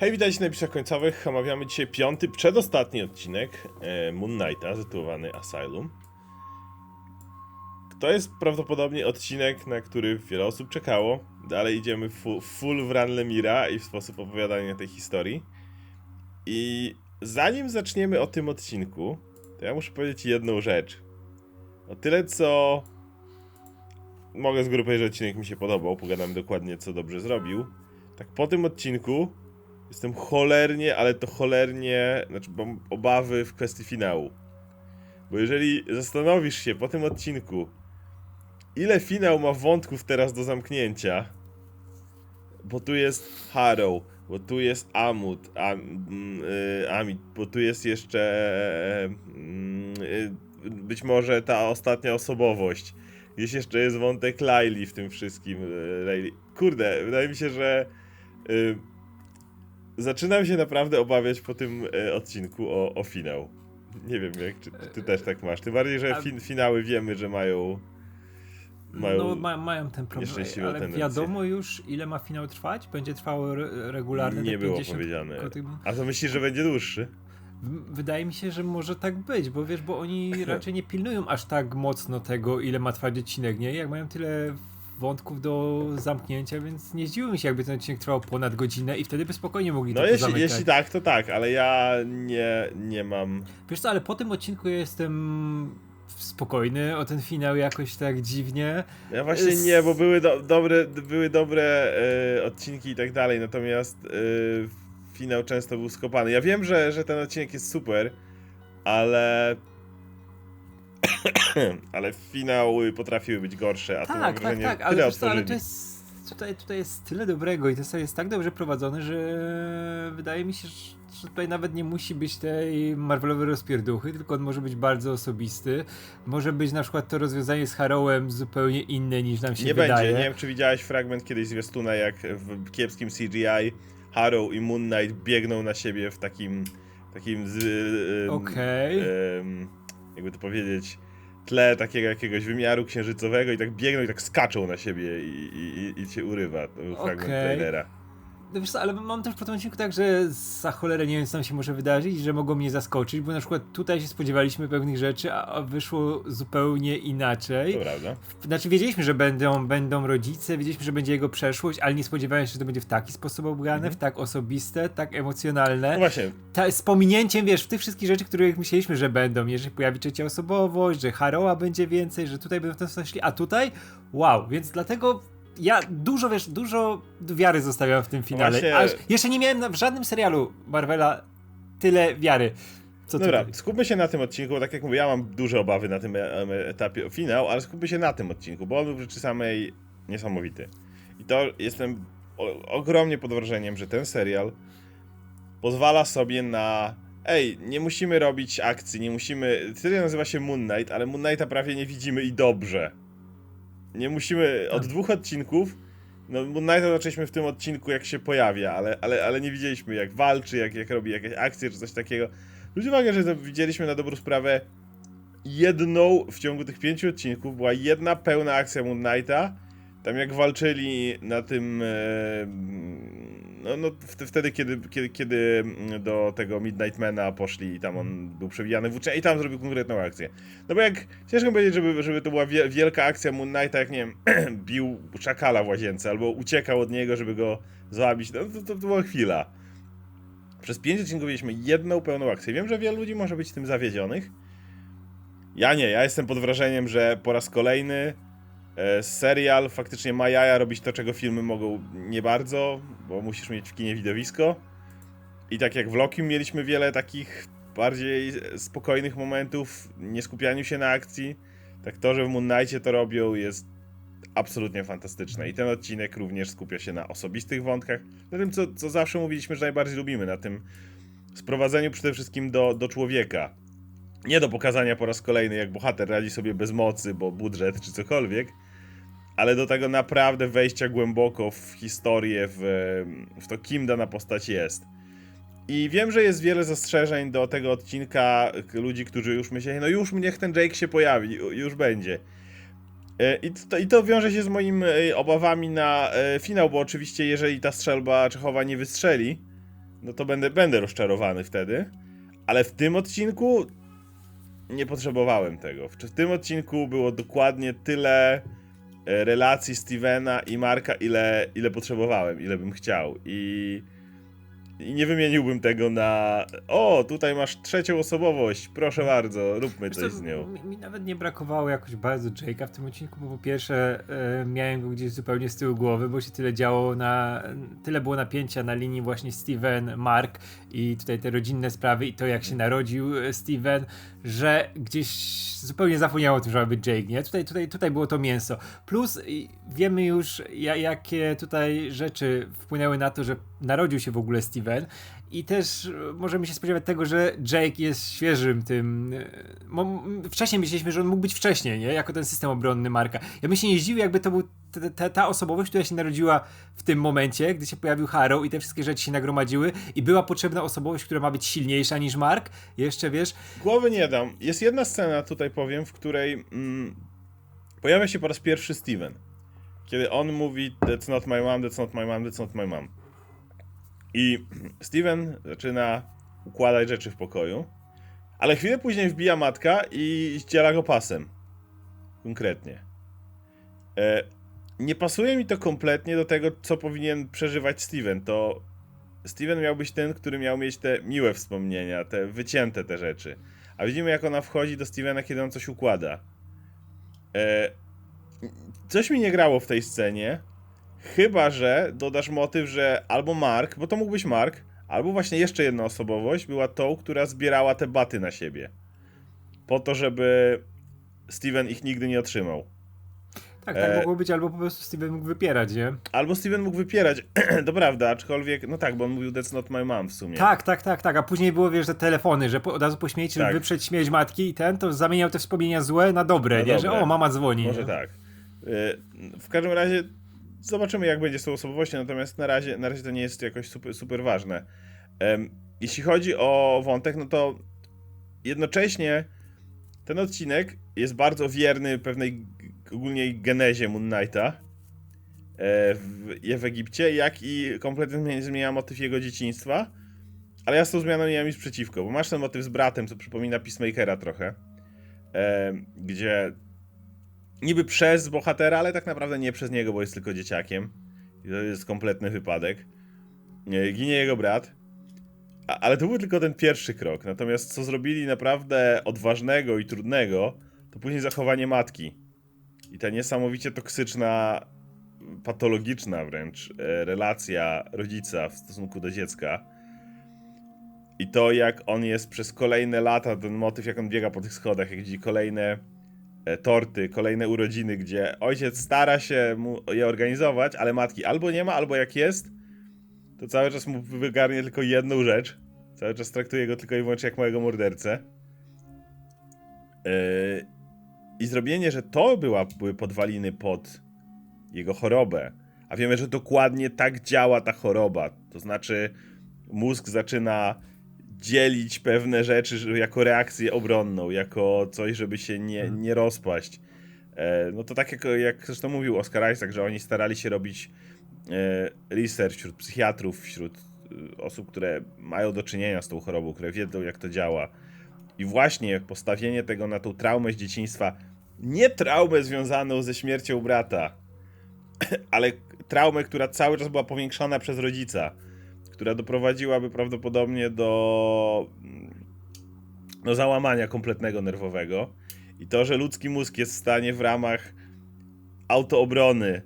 Hej, witajcie na napisach końcowych. Omawiamy dzisiaj piąty, przedostatni odcinek e, Moon Knighta, zatytułowany Asylum. To jest prawdopodobnie odcinek, na który wiele osób czekało. Dalej idziemy fu, full w Ran Lemira i w sposób opowiadania tej historii. I zanim zaczniemy o tym odcinku, to ja muszę powiedzieć jedną rzecz. O tyle, co mogę z powiedzieć, że odcinek mi się podobał, pogadamy dokładnie, co dobrze zrobił. Tak po tym odcinku Jestem cholernie, ale to cholernie, znaczy mam obawy w kwestii finału. Bo jeżeli zastanowisz się po tym odcinku, ile finał ma wątków teraz do zamknięcia, bo tu jest Harrow, bo tu jest Amut, Am, mm, y, Amit, bo tu jest jeszcze mm, y, być może ta ostatnia osobowość. Gdzieś jeszcze jest wątek Laili w tym wszystkim. y, Laili. Kurde, wydaje mi się, że y, Zaczynam się naprawdę obawiać po tym e, odcinku o, o finał. Nie wiem, jak czy, ty też tak masz. Tym bardziej, że fin, finały wiemy, że mają. mają No, ma, mają ten problem, ale tendencję. wiadomo już ile ma finał trwać? Będzie trwało re regularnie nie było 50 powiedziane. kotek? A to myślisz, że będzie dłuższy? Wydaje mi się, że może tak być, bo wiesz, bo oni raczej nie pilnują aż tak mocno tego, ile ma trwać odcinek, nie? Jak mają tyle wątków do zamknięcia, więc nie zdziwiłbym się, jakby ten odcinek trwał ponad godzinę i wtedy by spokojnie mogli No to jeśli, zamykać. jeśli tak, to tak, ale ja nie, nie mam. Wiesz co, ale po tym odcinku jestem spokojny o ten finał jakoś tak dziwnie. Ja właśnie S- nie, bo były do, dobre, były dobre e, odcinki i tak dalej, natomiast e, finał często był skopany. Ja wiem, że, że ten odcinek jest super, ale. Ale finały potrafiły być gorsze, a to mam Tak, tak, wrażenie tak, ale, tyle wiesz co, ale to jest, tutaj, tutaj jest tyle dobrego i to jest tak dobrze prowadzone, że wydaje mi się, że tutaj nawet nie musi być tej Marvelowej rozpierduchy, tylko on może być bardzo osobisty. Może być na przykład to rozwiązanie z Harrowem zupełnie inne niż nam się Nie wydaje. będzie. Nie wiem, czy widziałeś fragment kiedyś zwiastuna, jak w kiepskim CGI Harrow i Moon Knight biegną na siebie w takim takim z, Okej. em, jakby to powiedzieć tle takiego jakiegoś wymiaru księżycowego i tak biegną i tak skaczą na siebie i, i, i- cię urywa. To był fragment trailera. No wiesz co, ale mam też po tym odcinku tak, że za cholerę nie wiem, co tam się może wydarzyć, że mogą mnie zaskoczyć, bo na przykład tutaj się spodziewaliśmy pewnych rzeczy, a wyszło zupełnie inaczej. To prawda. Znaczy wiedzieliśmy, że będą, będą rodzice, wiedzieliśmy, że będzie jego przeszłość, ale nie spodziewałem się, że to będzie w taki sposób obrane, w tak osobiste, tak No emocjonalne. właśnie, Ta, z pominięciem, wiesz, w tych wszystkich rzeczy, których myśleliśmy, że będą, że pojawi trzecia osobowość, że Haroła będzie więcej, że tutaj będą w tym szli, a tutaj wow, więc dlatego ja dużo, wiesz, dużo wiary zostawiam w tym finale. Właśnie- Aż jeszcze nie miałem w żadnym serialu Marvela tyle wiary. Co Dobra, tutaj. skupmy się na tym odcinku, bo tak jak mówię, ja mam duże obawy na tym e- e- etapie o finał, ale skupmy się na tym odcinku, bo on był w rzeczy samej niesamowity. I to jestem ogromnie pod wrażeniem, że ten serial pozwala sobie na ej, nie musimy robić akcji, nie musimy... Serial nazywa się Moon Knight, ale Moon Knighta prawie nie widzimy i dobrze. Nie musimy... Od Tak. dwóch odcinków no, Moon Knighta zaczęliśmy w tym odcinku, jak się pojawia, ale, ale, ale nie widzieliśmy, jak walczy, jak, jak robi jakieś akcje, czy coś takiego. Zwróć uwagę, że to widzieliśmy na dobrą sprawę jedną w ciągu tych pięciu odcinków, była jedna pełna akcja Moon Knighta. Tam jak walczyli na tym. E, no, no wtedy, kiedy, kiedy, kiedy do tego Midnightmana poszli i tam on był przewijany w i tam zrobił konkretną akcję. No bo jak ciężko powiedzieć, żeby, żeby to była wie, wielka akcja Moon Knighta, jak nie wiem, bił czakala w łazience albo uciekał od niego, żeby go zabić. No to, to, to była chwila. Przez pięć odcinków mieliśmy jedną pełną akcję. Wiem, że wielu ludzi może być tym zawiedzionych. Ja nie, ja jestem pod wrażeniem, że po raz kolejny serial faktycznie ma jaja robić to, czego filmy mogą nie bardzo, bo musisz mieć w kinie widowisko. I tak jak w Loki mieliśmy wiele takich bardziej spokojnych momentów, nie skupianiu się na akcji, tak to, że w Moon Knightie to robią jest absolutnie fantastyczne. I ten odcinek również skupia się na osobistych wątkach, na tym, co, co zawsze mówiliśmy, że najbardziej lubimy, na tym sprowadzeniu przede wszystkim do, do człowieka. Nie do pokazania po raz kolejny, jak bohater radzi sobie bez mocy, bo budżet czy cokolwiek, ale do tego naprawdę wejścia głęboko w historię, w, w to, kim dana postać jest. I wiem, że jest wiele zastrzeżeń do tego odcinka ludzi, którzy już myśleli, no już niech ten Jake się pojawi, ju- już będzie. E, I to, I to wiąże się z moimi e, obawami na e, finał, bo oczywiście jeżeli ta strzelba Czechowa nie wystrzeli, no to będę, będę rozczarowany wtedy. Ale w tym odcinku nie potrzebowałem tego. W, tym odcinku było dokładnie tyle relacji Stevena i Marka, ile, ile potrzebowałem, ile bym chciał. I, I nie wymieniłbym tego na. O, tutaj masz trzecią osobowość, proszę bardzo, róbmy Wiesz coś co, z nią. Mi, mi nawet nie brakowało jakoś bardzo Jake'a w tym odcinku, bo po pierwsze e, miałem go gdzieś zupełnie z tyłu głowy, bo się tyle działo na. Tyle było napięcia na linii właśnie Steven, Mark i tutaj te rodzinne sprawy i to jak się narodził e, Steven, że gdzieś zupełnie zapomniało o tym, że być Jake, nie? Tutaj, tutaj, tutaj było to mięso. Plus wiemy już, ja, jakie tutaj rzeczy wpłynęły na to, że narodził się w ogóle Steven. I też e, możemy się spodziewać tego, że Jake jest świeżym tym. e, Wcześniej myśleliśmy, że on mógł być wcześniej, nie? Jako ten system obronny Marka. Ja bym się nie zdziwił, jakby to był ta, ta, ta osobowość, która się narodziła w tym momencie, gdy się pojawił Harrow i te wszystkie rzeczy się nagromadziły i była potrzebna osobowość, która ma być silniejsza niż Mark. Jeszcze wiesz, Głowy nie dam. Jest jedna scena, tutaj powiem, w której mm, pojawia się po raz pierwszy Steven. Kiedy on mówi That's not my mom, that's not my mom, that's not my mom. I Steven zaczyna układać rzeczy w pokoju, ale chwilę później wbija matka i ściela go pasem. Konkretnie. E, nie pasuje mi to kompletnie do tego, co powinien przeżywać Steven. To Steven miał być ten, który miał mieć te miłe wspomnienia, te wycięte te rzeczy. A widzimy, jak ona wchodzi do Stevena, kiedy on coś układa. E, coś mi nie grało w tej scenie. Chyba, że dodasz motyw, że albo Mark, bo to mógł być Mark, albo właśnie jeszcze jedna osobowość była tą, która zbierała te baty na siebie. Po to, żeby Steven ich nigdy nie otrzymał. tak, tak E, mogło być, albo po prostu Steven mógł wypierać, nie? Albo Steven mógł wypierać, to prawda, aczkolwiek, no tak, bo on mówił That's not my mom w sumie. Tak, tak, tak, tak. A później było, wiesz, te telefony, że po, od razu po śmierci, żeby Tak. wyprzeć śmierć matki i ten, to zamieniał te wspomnienia złe na dobre, Na nie? Że dobre. o, mama dzwoni. Może nie? tak. Y, W każdym razie zobaczymy, jak będzie z tą osobowością, natomiast na razie, na razie to nie jest jakoś super, super ważne. Em, Jeśli chodzi o wątek, no to jednocześnie ten odcinek jest bardzo wierny pewnej ogólnie genezie Moon Knighta e, w, w Egipcie, jak i kompletnie zmienia- motyw jego dzieciństwa. Ale ja z tą zmianą nie mam nic przeciwko, bo masz ten motyw z bratem, co przypomina Peacemakera trochę, gdzie niby przez bohatera, ale tak naprawdę nie przez niego, bo jest tylko dzieciakiem. I to jest kompletny wypadek. Nie, Ginie jego brat. A, ale to był tylko ten pierwszy krok. Natomiast co zrobili naprawdę odważnego i trudnego, to później zachowanie matki. I ta niesamowicie toksyczna, patologiczna wręcz e, relacja rodzica w stosunku do dziecka. I to, jak on jest przez kolejne lata, ten motyw, jak on biega po tych schodach, jak widzi kolejne torty, kolejne urodziny, gdzie ojciec stara się mu je organizować, ale matki albo nie ma, albo jak jest, to cały czas mu wygarnie tylko jedną rzecz. Cały czas traktuje go tylko i wyłącznie jak małego mordercę. Yy, I zrobienie, że to była, były podwaliny pod jego chorobę, a wiemy, że dokładnie tak działa ta choroba. To znaczy, mózg zaczyna dzielić pewne rzeczy jako reakcję obronną, jako coś, żeby się nie, nie rozpaść. E, no to tak jak, jak zresztą mówił Oscar Isaac, że oni starali się robić e, research wśród psychiatrów, wśród e, osób, które mają do czynienia z tą chorobą, które wiedzą jak to działa. I właśnie postawienie tego na tą traumę z dzieciństwa, nie traumę związaną ze śmiercią brata, ale traumę, która cały czas była powiększana przez rodzica, która doprowadziłaby prawdopodobnie do, mm, do załamania kompletnego nerwowego. I to, że ludzki mózg jest w stanie w ramach autoobrony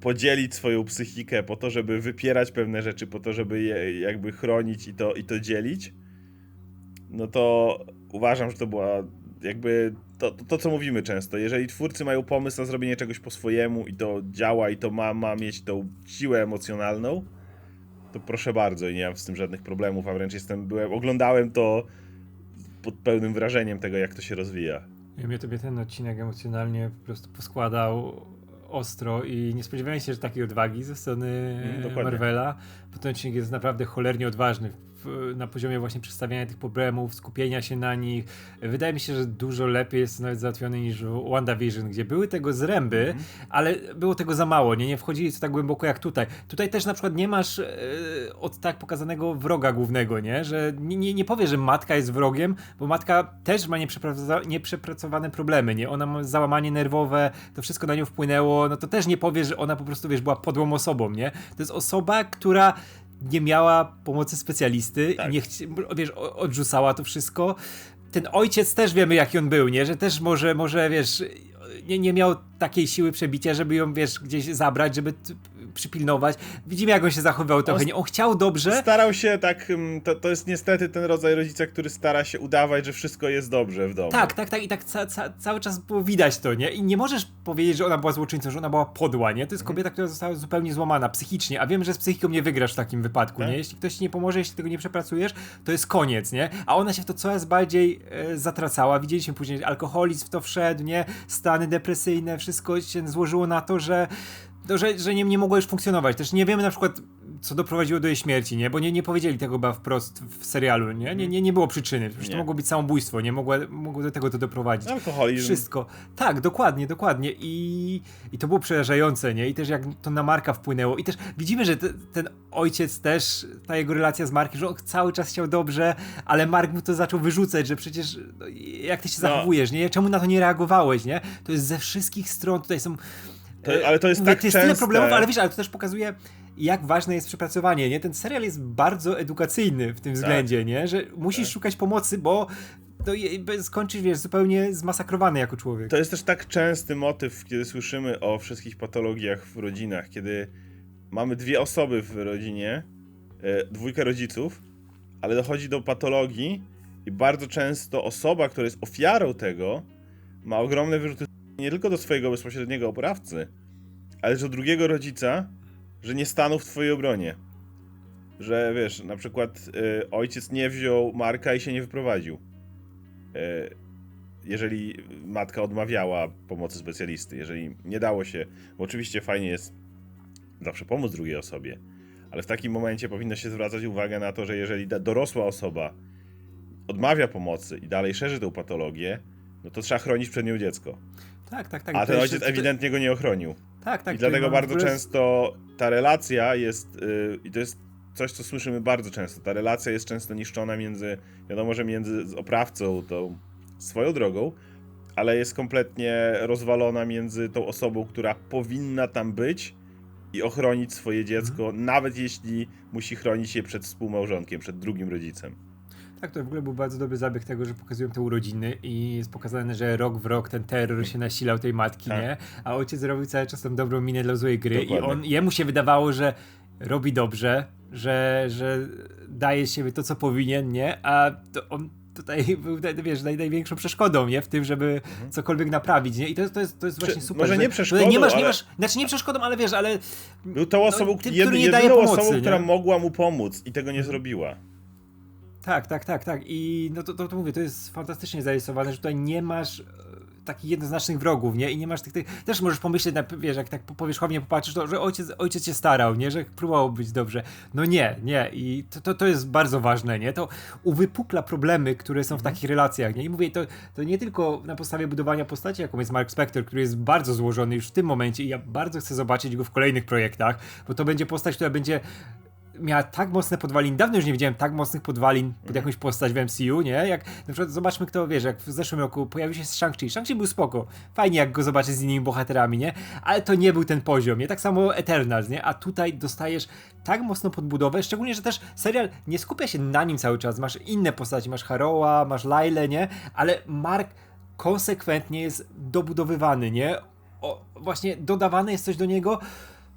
podzielić swoją psychikę po to, żeby wypierać pewne rzeczy, po to, żeby je jakby chronić i to, i to dzielić, no to uważam, że to była jakby to, to, to, co mówimy często. Jeżeli twórcy mają pomysł na zrobienie czegoś po swojemu i to działa i to ma, ma mieć tą siłę emocjonalną, to proszę bardzo i nie mam z tym żadnych problemów, a wręcz jestem, byłem, oglądałem to pod pełnym wrażeniem tego, jak to się rozwija. Ja mnie tobie ten odcinek emocjonalnie po prostu poskładał ostro i nie spodziewałem się, że takiej odwagi ze strony Mm. Marvela, bo ten odcinek jest naprawdę cholernie odważny w, na poziomie właśnie przedstawiania tych problemów, skupienia się na nich. Wydaje mi się, że dużo lepiej jest nawet załatwiony niż w WandaVision, gdzie były tego zręby, Mhm. ale było tego za mało, nie? Nie wchodzili tak głęboko jak tutaj. Tutaj też na przykład nie masz e, od tak pokazanego wroga głównego, nie? Że nie, nie, nie powie, że matka jest wrogiem, bo matka też ma nieprzepracowa- nieprzepracowane problemy, nie? Ona ma załamanie nerwowe, to wszystko na nią wpłynęło, no to też nie powie, że ona po prostu, wiesz, była podłą osobą, nie? To jest osoba, która nie miała pomocy specjalisty Tak. i nie wiesz, odrzucała to wszystko. Ten ojciec też wiemy, jaki on był, nie? Że też może, może wiesz, nie, nie miał takiej siły przebicia, żeby ją, wiesz, gdzieś zabrać, żeby przypilnować. Widzimy, jak on się zachowywał trochę. On-? On chciał dobrze, Starał się tak, mm, to, to jest niestety ten rodzaj rodzica, który stara się udawać, że wszystko jest dobrze w domu. Tak, tak, tak i tak ca, ca, cały czas było widać to, nie? I nie możesz powiedzieć, że ona była złoczyńcą, że ona była podła, nie? To Mhm. jest kobieta, która została zupełnie złamana psychicznie, a wiem, że z psychiką nie wygrasz w takim wypadku, Tak. nie? Jeśli ktoś ci nie pomoże, jeśli tego nie przepracujesz, to jest koniec, nie? A ona się w to coraz bardziej e, zatracała. Widzieliśmy później, alkoholizm w to wszedł, nie? Stany depresyjne, wszystko się złożyło na to, że że, że nie, nie mogła już funkcjonować. Też nie wiemy na przykład, co doprowadziło do jej śmierci, nie? Bo nie, nie powiedzieli tego chyba wprost w serialu, nie? Nie, nie, nie było przyczyny. Przecież to mogło być samobójstwo, nie? Mogło, mogło do tego to doprowadzić. Alkoholizm. Wszystko. Tak, dokładnie, dokładnie. I, I to było przerażające, nie? I też jak to na Marka wpłynęło. I też widzimy, że te, ten ojciec też, ta jego relacja z Markiem, że on cały czas chciał dobrze, ale Mark mu to zaczął wyrzucać, że przecież no, jak ty się No. zachowujesz, nie? Czemu na to nie reagowałeś, nie? To jest ze wszystkich stron, tutaj są... To- ale to jest mówię, tak to jest tyle problemów, ale wiesz, ale to też pokazuje jak ważne jest przepracowanie, nie? Ten serial jest bardzo edukacyjny w tym względzie, nie? Że musisz Tak. szukać pomocy, bo to skończysz, wiesz, zupełnie zmasakrowany jako człowiek. To jest też tak częsty motyw, kiedy słyszymy o wszystkich patologiach w rodzinach, kiedy mamy dwie osoby w rodzinie, e, dwójkę rodziców, ale dochodzi do patologii i bardzo często osoba, która jest ofiarą tego, ma ogromne wyrzuty nie tylko do swojego bezpośredniego oprawcy, ale do drugiego rodzica, że nie stanął w twojej obronie. Że wiesz, na przykład e, ojciec nie wziął Marka i się nie wyprowadził. E, jeżeli matka odmawiała pomocy specjalisty, jeżeli nie dało się, bo oczywiście fajnie jest zawsze pomóc drugiej osobie, ale w takim momencie powinno się zwracać uwagę na to, że jeżeli dorosła osoba odmawia pomocy i dalej szerzy tę patologię, no to trzeba chronić przed nią dziecko. Tak, tak, tak. A ten ojciec ewidentnie go nie ochronił. Tak, tak. I dlatego bardzo ogóle- często ta relacja jest, yy, i to jest coś, co słyszymy bardzo często, ta relacja jest często niszczona między, wiadomo, że między oprawcą, tą swoją drogą, ale jest kompletnie rozwalona między tą osobą, która powinna tam być i ochronić swoje dziecko, Mhm. nawet jeśli musi chronić je przed współmałżonkiem, przed drugim rodzicem. Tak, to w ogóle był bardzo dobry zabieg tego, że pokazują te urodziny i jest pokazane, że rok w rok ten terror się nasilał tej matki, Tak. nie? A ojciec robił cały czas tą dobrą minę dla złej gry Dokładnie. i on, jemu się wydawało, że robi dobrze, że, że daje z siebie to, co powinien, nie? A on tutaj był, wiesz, naj, największą przeszkodą, nie? W tym, żeby cokolwiek naprawić, nie? I to, jest- to, jest, to jest Mhm. Czy- właśnie super. może że nie przeszkodą, nie masz, nie ale- masz, znaczy nie przeszkodą, ale wiesz, ale Był tą osobą, tym, jedy, który nie daje pomocy, osobą, nie? która mogła mu pomóc i tego nie zrobiła. Tak, tak, tak, tak. I no to, to, to mówię, to jest fantastycznie zarysowane, że tutaj nie masz e, takich jednoznacznych wrogów, nie? I nie masz tych, tych też możesz pomyśleć, na, wiesz, jak tak po- powierzchownie popatrzysz, to, że ojciec, ojciec się starał, nie? Że próbował być dobrze. No nie, nie. I to, to, to jest bardzo ważne, nie? To uwypukla problemy, które są w takich relacjach, nie? I mówię, to, to nie tylko na podstawie budowania postaci, jaką jest Mark Spector, który jest bardzo złożony już w tym momencie i ja bardzo chcę zobaczyć go w kolejnych projektach, bo to będzie postać, która będzie miała tak mocne podwaliny. Dawno już nie widziałem tak mocnych podwalin pod jakąś postać w MCU, nie? Jak na przykład zobaczmy kto, wiesz, jak w zeszłym roku pojawił się Shang-Chi. Shang-Chi był spoko. Fajnie jak go zobaczyć z innymi bohaterami, nie? Ale to nie był ten poziom, nie? Tak samo Eternals, nie? A tutaj dostajesz tak mocno podbudowę, szczególnie, że też serial nie skupia się na nim cały czas. Masz inne postaci, masz Haroa, masz Lailę, nie? Ale Mark konsekwentnie jest dobudowywany, nie? O, właśnie dodawane jest coś do niego,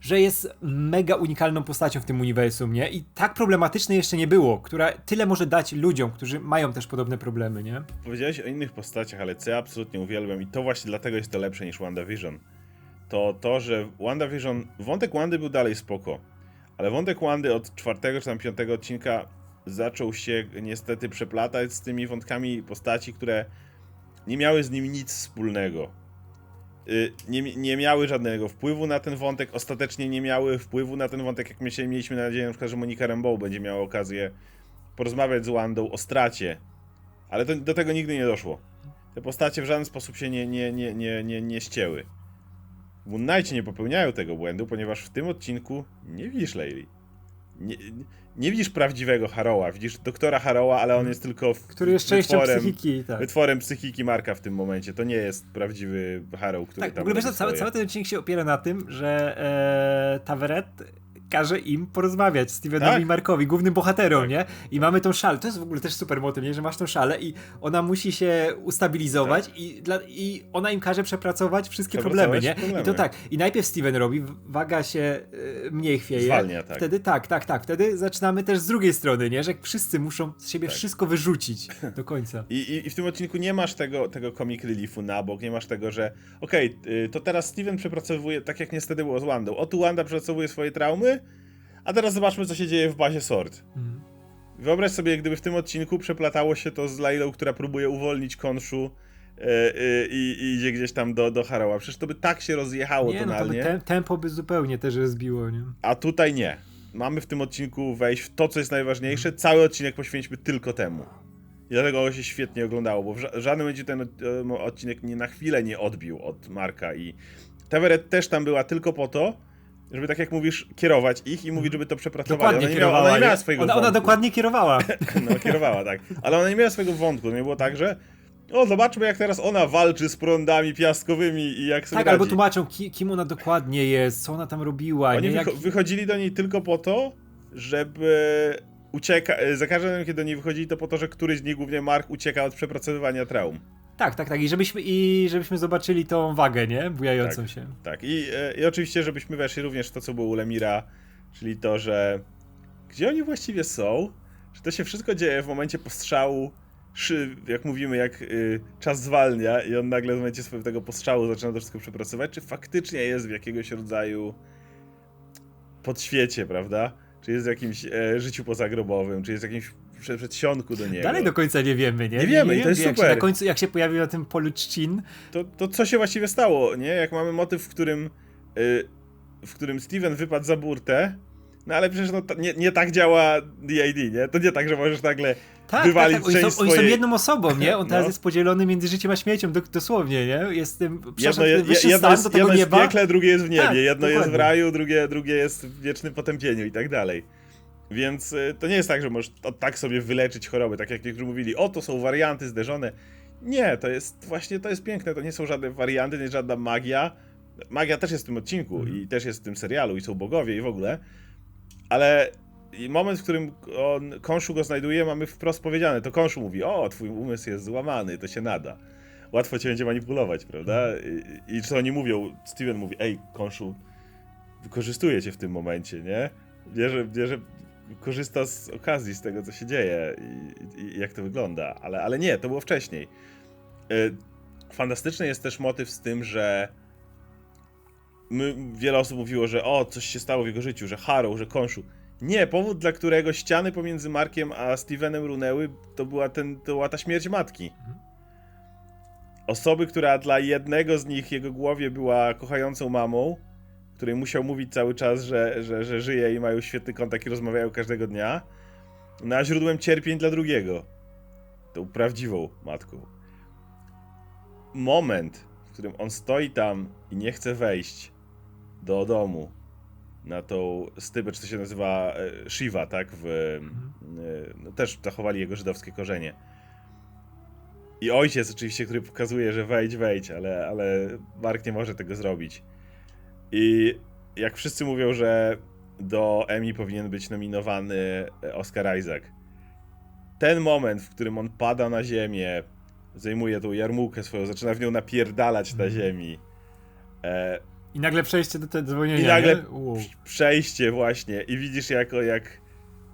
że jest mega unikalną postacią w tym uniwersum, nie? I tak problematycznej jeszcze nie było, która tyle może dać ludziom, którzy mają też podobne problemy, nie? Powiedziałeś o innych postaciach, ale co ja absolutnie uwielbiam i to właśnie dlatego jest to lepsze niż WandaVision. To to, że WandaVision, wątek Wandy był dalej spoko, ale wątek Wandy od czwartego czy tam piątego odcinka zaczął się niestety przeplatać z tymi wątkami postaci, które nie miały z nim nic wspólnego. Y, Nie, nie miały żadnego wpływu na ten wątek, ostatecznie nie miały wpływu na ten wątek, jak myśleli, mieliśmy nadzieję na przykład, że Monika Rambeau będzie miała okazję porozmawiać z Wandą o stracie, ale to, do tego nigdy nie doszło. Te postacie w żaden sposób się nie, nie, nie, nie, nie, nie ścięły. Moon Knightie nie popełniają tego błędu, ponieważ w tym odcinku nie widzisz Leili. Nie, nie widzisz prawdziwego Haroła, widzisz doktora Haroła, ale on jest tylko w, Który jest częścią wytworem, psychiki, tak. wytworem psychiki Marka w tym momencie. To nie jest prawdziwy Harrow, który Tak, w tam ogóle wiesz, cały, cały ten odcinek się opiera na tym, że e, Taveret każe im porozmawiać, Stevenowi Tak. i Markowi, głównym bohaterom, Tak. nie? I mamy tą szalę, to jest w ogóle też super motyw, nie? Że masz tą szalę i ona musi się ustabilizować i, dla, i ona im każe przepracować wszystkie Tak. Problemy, nie? problemy. I to tak, i najpierw Steven robi, waga się e, mniej chwieje. Zwalnia, tak. Wtedy tak, tak, tak, wtedy zaczynamy też z drugiej strony, nie? Że wszyscy muszą z siebie Tak. wszystko wyrzucić do końca. I, i, I w tym odcinku nie masz tego, tego comic reliefu na bok, nie masz tego, że okej, y, to teraz Steven przepracowuje, tak jak niestety było z Wandą. O tu Wanda przepracowuje swoje traumy, a teraz zobaczmy, co się dzieje w bazie Sword. Mhm. Wyobraź sobie, gdyby w tym odcinku przeplatało się to z Lailą, która próbuje uwolnić Konszu y, y, i, i idzie gdzieś tam do, do Haroła. Przecież to by tak się rozjechało Nie, no to by tonalnie, tem, tempo by zupełnie też rozbiło, nie? a tutaj nie. Mamy w tym odcinku wejść w to, co jest najważniejsze. Cały odcinek poświęćmy tylko temu. I dlatego go się świetnie oglądało, bo w ża- żadnym będzie ten em, odcinek nie na chwilę nie odbił od Marka i Teveret też tam była tylko po to, żeby tak jak mówisz, kierować ich i mówić, żeby to przepracowali. Dokładnie ona nie miała, ona nie miała swojego ona, ona dokładnie kierowała. No, kierowała, tak. Ale ona nie miała swojego wątku. Nie było tak, że o, zobaczmy jak teraz ona walczy z prądami piaskowymi i jak sobie Tak, radzi. albo tłumaczą, ki, kim ona dokładnie jest, co ona tam robiła, Oni nie? Jak... wycho- wychodzili do niej tylko po to, żeby ucieka... Za każdym razem, kiedy do niej wychodzili, to po to, że któryś z nich, głównie Mark, ucieka od przepracowywania traum. Tak, tak, tak. I żebyśmy, I żebyśmy zobaczyli tą wagę, nie? Bujającą Tak. się. Tak, i, e, i oczywiście, żebyśmy weszli również w to, co było u Lemira, czyli to, że gdzie oni właściwie są, że to się wszystko dzieje w momencie postrzału, szy, jak mówimy, jak y, czas zwalnia i on nagle w momencie swojego tego postrzału zaczyna to wszystko przepracować, czy faktycznie jest w jakiegoś rodzaju podświecie, prawda? Czy jest w jakimś e, życiu pozagrobowym, czy jest w jakimś prze- przedsionku do niego. Dalej do końca nie wiemy, nie? Nie wiemy i to jest jak super. Się na końcu, jak się pojawił na tym polu trzcin, to, to co się właściwie stało, nie? Jak mamy motyw, w którym, y, w którym Steven wypadł za burtę, no ale przecież no, to nie, nie tak działa DID, nie? To nie tak, że możesz nagle tak, wywalić tak, tak. Oni, są, oni są swojej... jedną osobą, nie? On teraz No. jest podzielony między życiem a śmiercią, do, dosłownie, nie? Jest tym, Jedno, je, jedno, stan jest, do tego jedno jest w piekle, drugie jest w niebie, Tak, jedno jest w dokładnie. raju, drugie, drugie jest w wiecznym potępieniu i tak dalej. Więc y, to nie jest tak, że możesz tak sobie wyleczyć choroby, tak jak niektórzy mówili, o to są warianty zderzone. Nie, to jest właśnie, to jest piękne, to nie są żadne warianty, nie jest żadna magia. Magia też jest w tym odcinku Mhm. i też jest w tym serialu i są bogowie i w ogóle, ale moment, w którym on, Konszu go znajduje, mamy wprost powiedziane, to Konszu mówi, o, twój umysł jest złamany, to się nada. Łatwo cię będzie manipulować, prawda? I, i co oni mówią, Steven mówi, ej, Konszu, wykorzystuje cię w tym momencie, nie? Bierze, bierze, korzysta z okazji, z tego, co się dzieje i, i, jak to wygląda, ale, ale nie, to było wcześniej. Y, Fantastyczny jest też motyw z tym, że my, wiele osób mówiło, że o, coś się stało w jego życiu, że Harrow, że Konszu. Nie, powód, dla którego ściany pomiędzy Markiem a Stevenem runęły, to była, ten, to była ta śmierć matki. Osoby, która dla jednego z nich, jego głowie była kochającą mamą, której musiał mówić cały czas, że, że, że żyje i mają świetny kontakt i rozmawiają każdego dnia, no a źródłem cierpień dla drugiego. Tą prawdziwą matką. Moment, w którym on stoi tam i nie chce wejść do domu na tą stybę, czy to się nazywa e, Shiva, tak? W, e, no, też zachowali jego żydowskie korzenie. I ojciec oczywiście, który pokazuje, że wejdź, wejdź, ale, ale Mark nie może tego zrobić. I jak wszyscy mówią, że do Emmy powinien być nominowany e, Oscar Isaac. Ten moment, w którym on pada na ziemię, zajmuje tą jarmułkę swoją, zaczyna w nią napierdalać na Mhm. ziemi. E, I nagle przejście do tego dzwonienia, I nagle? Wow. przejście właśnie i widzisz jako jak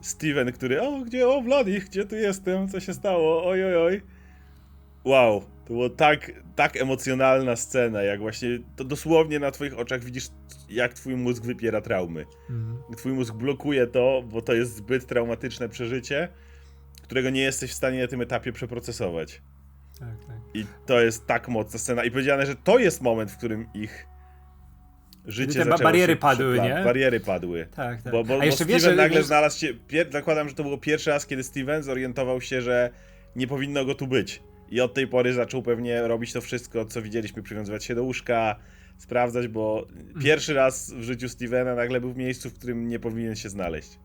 Steven, który o gdzie, o Wladich, gdzie tu jestem, co się stało, oj oj oj. Wow, to było tak, tak emocjonalna scena, jak właśnie to dosłownie na twoich oczach widzisz jak twój mózg wypiera traumy. Mhm. Twój mózg blokuje to, bo to jest zbyt traumatyczne przeżycie, którego nie jesteś w stanie na tym etapie przeprocesować. Tak, tak. I to jest tak mocna scena. I powiedziane, że to jest moment, w którym ich życie te bariery padły, nie? Bariery padły. Tak, tak. Bo, bo, A bo jeszcze Steven wiesz, nagle wiesz, znalazł się, pier, zakładam, że to było pierwszy raz, kiedy Steven zorientował się, że nie powinno go tu być. I od tej pory zaczął pewnie robić to wszystko, co widzieliśmy, przywiązywać się do łóżka, sprawdzać, bo pierwszy raz w życiu Stevena nagle był w miejscu, w którym nie powinien się znaleźć.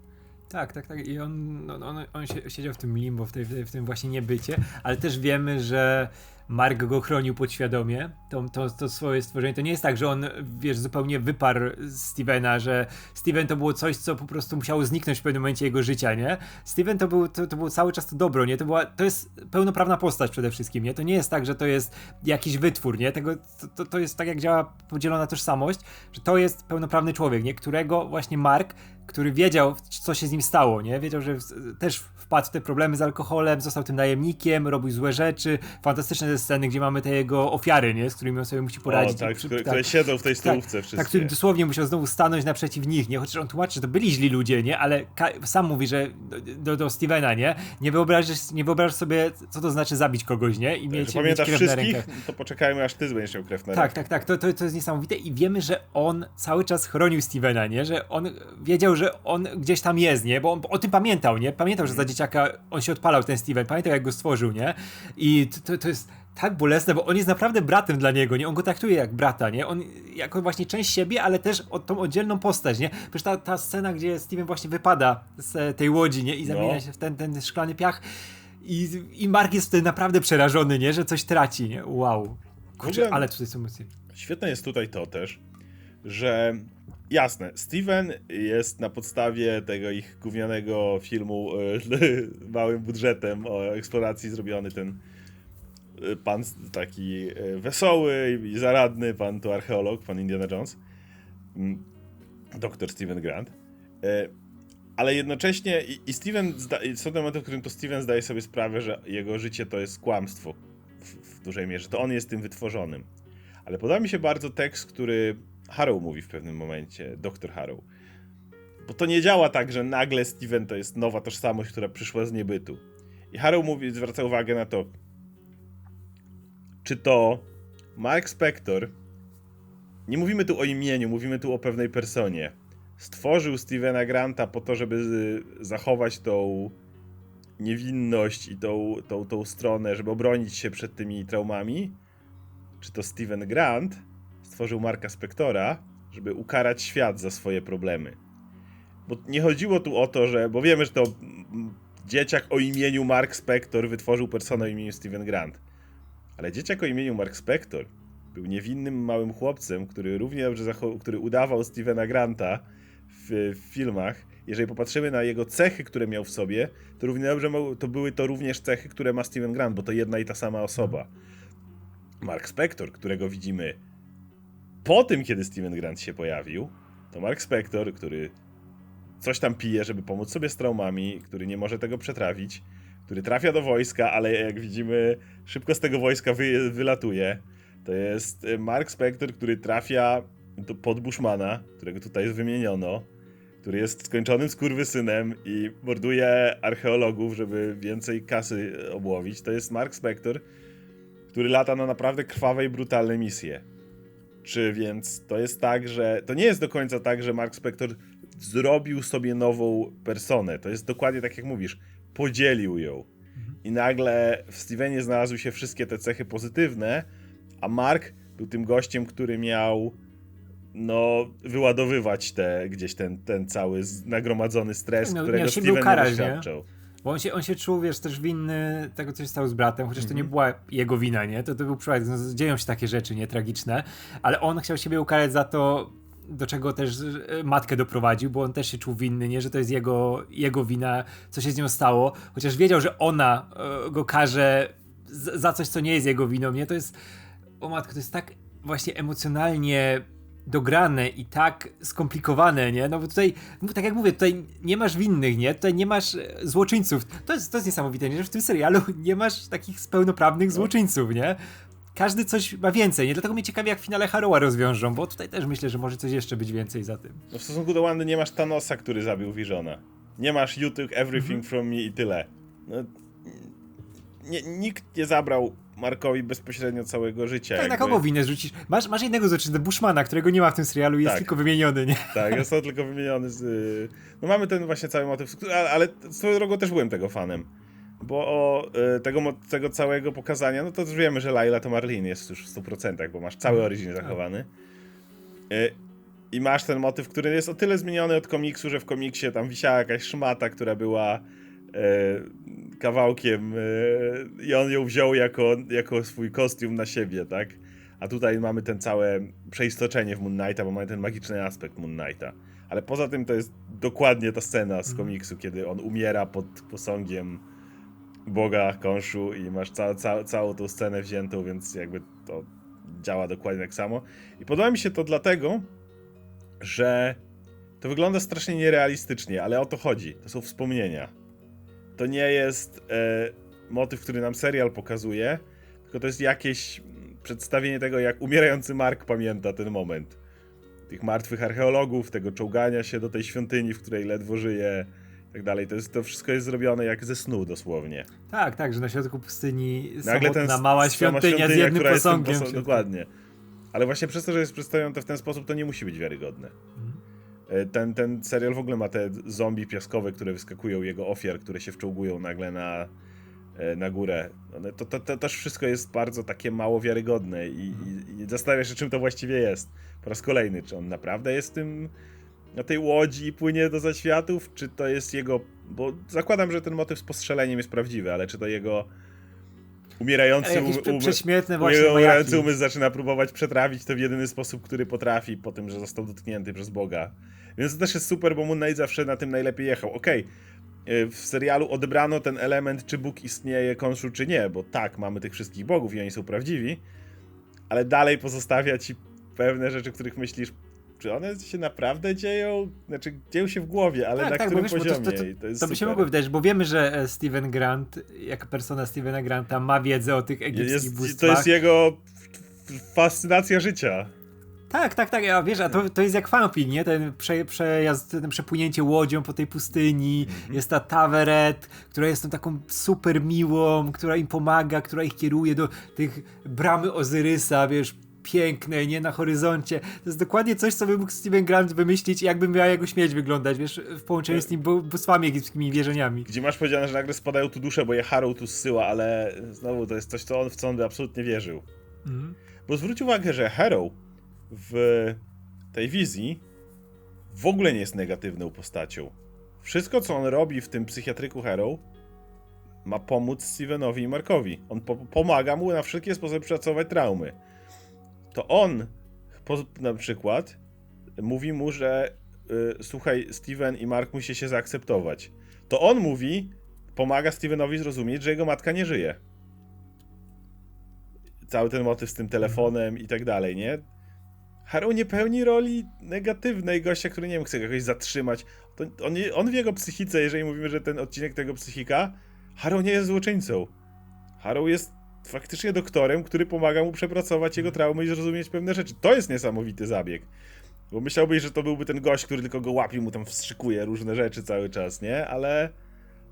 Tak, tak, tak. I on, on, on, on się, siedział w tym limbo, w, tej, w tym właśnie niebycie, ale też wiemy, że Mark go chronił podświadomie, to, to, to swoje stworzenie. To nie jest tak, że on, wiesz, zupełnie wyparł Stevena, że Steven to było coś, co po prostu musiało zniknąć w pewnym momencie jego życia, nie? Steven to był, to, to było cały czas to dobro, nie? To, była, to jest pełnoprawna postać przede wszystkim, nie? To nie jest tak, że to jest jakiś wytwór, nie? Tego, to, to, jest tak, jak działa podzielona tożsamość, że to jest pełnoprawny człowiek, nie? Którego właśnie Mark który wiedział, co się z nim stało, nie? Wiedział, że też wpadł w te problemy z alkoholem, został tym najemnikiem, robił złe rzeczy. Fantastyczne te sceny, gdzie mamy te jego ofiary, nie? Z którymi on sobie musi poradzić. o, tak, Przy- które, które siedzą w tej stołówce wszystkie. tak, który dosłownie musiał znowu stanąć naprzeciw nich, nie? Chociaż on tłumaczy, że to byli źli ludzie, nie? Ale sam mówi, że do, do, Stevena, nie? Nie wyobrażasz, nie wyobrażasz sobie, co to znaczy zabić kogoś, nie? I Że mieć, mieć pamiętasz na wszystkich? To poczekajmy, aż ty będziesz miał krew na Tak, rękach. tak, tak, to, to, to jest niesamowite i wiemy, że on cały czas chronił Stevena, nie? Że on wiedział, że on gdzieś tam jest, nie? Bo on o tym pamiętał, nie? Pamiętał, że za dzieciaka on się odpalał, ten Steven, pamiętał jak go stworzył, nie? I to, to, to jest tak bolesne, bo on jest naprawdę bratem dla niego, nie? On go traktuje jak brata, nie? On jako właśnie część siebie, ale też od tą oddzielną postać, nie? Przecież ta, ta scena, gdzie Steven właśnie wypada z tej łodzi, nie? I zamienia No. się w ten, ten szklany piach i, i Mark jest wtedy naprawdę przerażony, nie? Że coś traci, nie? Wow. Kurczę, ale tutaj są emocje. Świetne jest tutaj to też, że jasne, Steven jest na podstawie tego ich gównianego filmu e, małym budżetem o eksploracji zrobiony ten e, pan taki e, wesoły i zaradny, pan to archeolog, pan Indiana Jones, mm, doktor Steven Grant. Ale jednocześnie i, Steven, są te momenty, w którym to Steven zdaje sobie sprawę, że jego życie to jest kłamstwo w, w dużej mierze, to on jest tym wytworzonym. Ale podoba mi się bardzo tekst, który Harrow mówi w pewnym momencie, doktor Harrow. Bo to nie działa tak, że nagle Steven to jest nowa tożsamość, która przyszła z niebytu. I Harrow mówi, zwraca uwagę na to, czy to Mark Spector, nie mówimy tu o imieniu, mówimy tu o pewnej personie, stworzył Stevena Granta po to, żeby zachować tą niewinność i tą, tą, tą stronę, żeby obronić się przed tymi traumami, czy to Steven Grant stworzył Marka Spectora, żeby ukarać świat za swoje problemy. Bo nie chodziło tu o to, że. Bo wiemy, że to dzieciak o imieniu Mark Spector wytworzył personę o imieniu Steven Grant. Ale dzieciak o imieniu Mark Spector był niewinnym małym chłopcem, który równie dobrze który udawał Stevena Granta w, w filmach. Jeżeli popatrzymy na jego cechy, które miał w sobie, to równie dobrze to były to również cechy, które ma Steven Grant, bo to jedna i ta sama osoba. Mark Spector, którego widzimy po tym, kiedy Steven Grant się pojawił, to Mark Spector, który coś tam pije, żeby pomóc sobie z traumami, który nie może tego przetrawić, który trafia do wojska, ale jak widzimy, szybko z tego wojska wy, wylatuje. To jest y, Mark Spector, który trafia do, pod Bushmana, którego tutaj wymieniono, który jest skończonym skurwysynem i morduje archeologów, żeby więcej kasy obłowić. To jest Mark Spector, który lata na naprawdę krwawe i brutalne misje. Czy więc to jest tak, że. To nie jest do końca tak, że Mark Spector zrobił sobie nową personę. To jest dokładnie tak, jak mówisz. Podzielił ją. I nagle w Stevenie znalazły się wszystkie te cechy pozytywne, a Mark był tym gościem, który miał no, wyładowywać te, gdzieś ten, ten cały nagromadzony stres, No, którego miał Steven nie nie? Bo on się, on się czuł, wiesz, też winny tego, co się stało z bratem, chociaż Mhm. to nie była jego wina, nie? To, to był przypadek, no, dzieją się takie rzeczy, nie? Tragiczne, ale on chciał siebie ukarać za to, do czego też e, matkę doprowadził, bo on też się czuł winny, nie? Że to jest jego, jego wina, co się z nią stało, chociaż wiedział, że ona e, go karze za coś, co nie jest jego winą, nie? To jest, o matko, to jest tak właśnie emocjonalnie dograne i tak skomplikowane, nie? No bo tutaj, tak jak mówię, tutaj nie masz winnych, nie? Tutaj nie masz e, złoczyńców. To jest, to jest niesamowite, nie? Że w tym serialu nie masz takich pełnoprawnych złoczyńców, nie? Każdy coś ma więcej, nie? Dlatego mnie ciekawi, jak w finale Harrowa rozwiążą, bo tutaj też myślę, że może coś jeszcze być więcej za tym. No w stosunku do Wandy nie masz Thanosa, który zabił Visiona. Nie masz You took everything Mhm. from me i tyle. No, nie, nikt nie zabrał Markowi bezpośrednio całego życia. Tak, na jakby. kogo winę rzucić? Masz, masz jednego złoczyńcę, Bushmana, którego nie ma w tym serialu jest Tak. tylko wymieniony, nie? Tak, jest on tylko wymieniony z... y, No mamy ten właśnie cały motyw, ale, ale swoją drogą też byłem tego fanem. Bo o, y, tego, tego całego pokazania, no to już wiemy, że Laila to Marlene jest już w 100%, bo masz cały origin zachowany. Y, I masz ten motyw, który jest o tyle zmieniony od komiksu, że w komiksie tam wisiała jakaś szmata, która była kawałkiem y, i on ją wziął jako, jako swój kostium na siebie, tak? A tutaj mamy ten całe przeistoczenie w Moon Knighta, bo mamy ten magiczny aspekt Moon Knighta. Ale poza tym to jest dokładnie ta scena z komiksu, kiedy on umiera pod posągiem Boga Konszu i masz ca ca całą tą scenę wziętą, więc jakby to działa dokładnie tak samo. I podoba mi się to dlatego, że to wygląda strasznie nierealistycznie, ale o to chodzi. To są wspomnienia. To nie jest e, motyw, który nam serial pokazuje, tylko to jest jakieś przedstawienie tego, jak umierający Mark pamięta ten moment. Tych martwych archeologów, tego czołgania się do tej świątyni, w której ledwo żyje, i tak dalej. To, jest, to wszystko jest zrobione jak ze snu dosłownie. Tak, tak, że na środku pustyni Nagle ten mała sama świątynia, z jednym jest posągiem. posą- Dokładnie. Ale właśnie przez to, że jest przedstawione to w ten sposób, to nie musi być wiarygodne. Mhm. E, Ten, ten serial w ogóle ma te zombie piaskowe, które wyskakują, jego ofiar, które się wczołgują nagle na, e, na górę. To, to, to też wszystko jest bardzo takie mało wiarygodne i, i, i zastanawiasz się, czym to właściwie jest. Po raz kolejny, czy on naprawdę jest tym na tej łodzi i płynie do zaświatów, czy to jest jego... Bo zakładam, że ten motyw z postrzeleniem jest prawdziwy, ale czy to jego umierający um, prześmietne właśnie umierający umysł zaczyna próbować przetrawić to w jedyny sposób, który potrafi, po tym, że został dotknięty przez Boga. Więc to też jest super, bo Moon Knight zawsze na tym najlepiej jechał. Okej, y, w serialu odebrano ten element, czy Bóg istnieje, Konszu, czy nie, bo tak, mamy tych wszystkich bogów i oni są prawdziwi, ale dalej pozostawia ci pewne rzeczy, których myślisz, czy one się naprawdę dzieją? Znaczy, dzieją się w głowie, ale Tak, na tak, którym wiesz, poziomie? to- to- to To by się mogło wydać, bo wiemy, że e, Steven Grant, jako persona Stevena Granta, ma wiedzę o tych egipskich jest, bóstwach. To jest jego fascynacja życia. Tak, tak, tak, a wiesz, a to, to jest jak fanfilm, nie? Ten prze, przejazd, ten przepłynięcie łodzią po tej pustyni, Mhm. jest ta Taveret, która jest tą taką super miłą, która im pomaga, która ich kieruje do tych bramy Ozyrysa, wiesz, pięknej, nie, na horyzoncie. To jest dokładnie coś, co by mógł Steven Grant wymyślić, jakby miała jego śmierć wyglądać, wiesz, w połączeniu z tymi bó- bóstwami egipskimi wierzeniami. Gdzie masz powiedziane, że nagle spadają tu dusze, bo je Harrow tu zsyła, ale znowu to jest coś, co on, w co on by absolutnie wierzył. Mhm. Bo zwróć uwagę, że Harrow w tej wizji w ogóle nie jest negatywną postacią. Wszystko, co on robi w tym psychiatryku Harrow, ma pomóc Stevenowi i Markowi. On po pomaga mu na wszelkie sposoby pracować traumy. To on na przykład mówi mu, że y, słuchaj, Steven i Mark musi się zaakceptować. To on mówi, pomaga Stevenowi zrozumieć, że jego matka nie żyje. Cały ten motyw z tym telefonem i tak dalej, nie? Harrow nie pełni roli negatywnej gościa, który nie wiem, chce jakoś zatrzymać. On, on w jego psychice, jeżeli mówimy, że ten odcinek tego psychika, Harrow nie jest złoczyńcą. Harrow jest faktycznie doktorem, który pomaga mu przepracować jego traumy i zrozumieć pewne rzeczy. To jest niesamowity zabieg. Bo myślałbyś, że to byłby ten gość, który tylko go łapie, mu tam wstrzykuje różne rzeczy cały czas, nie? Ale...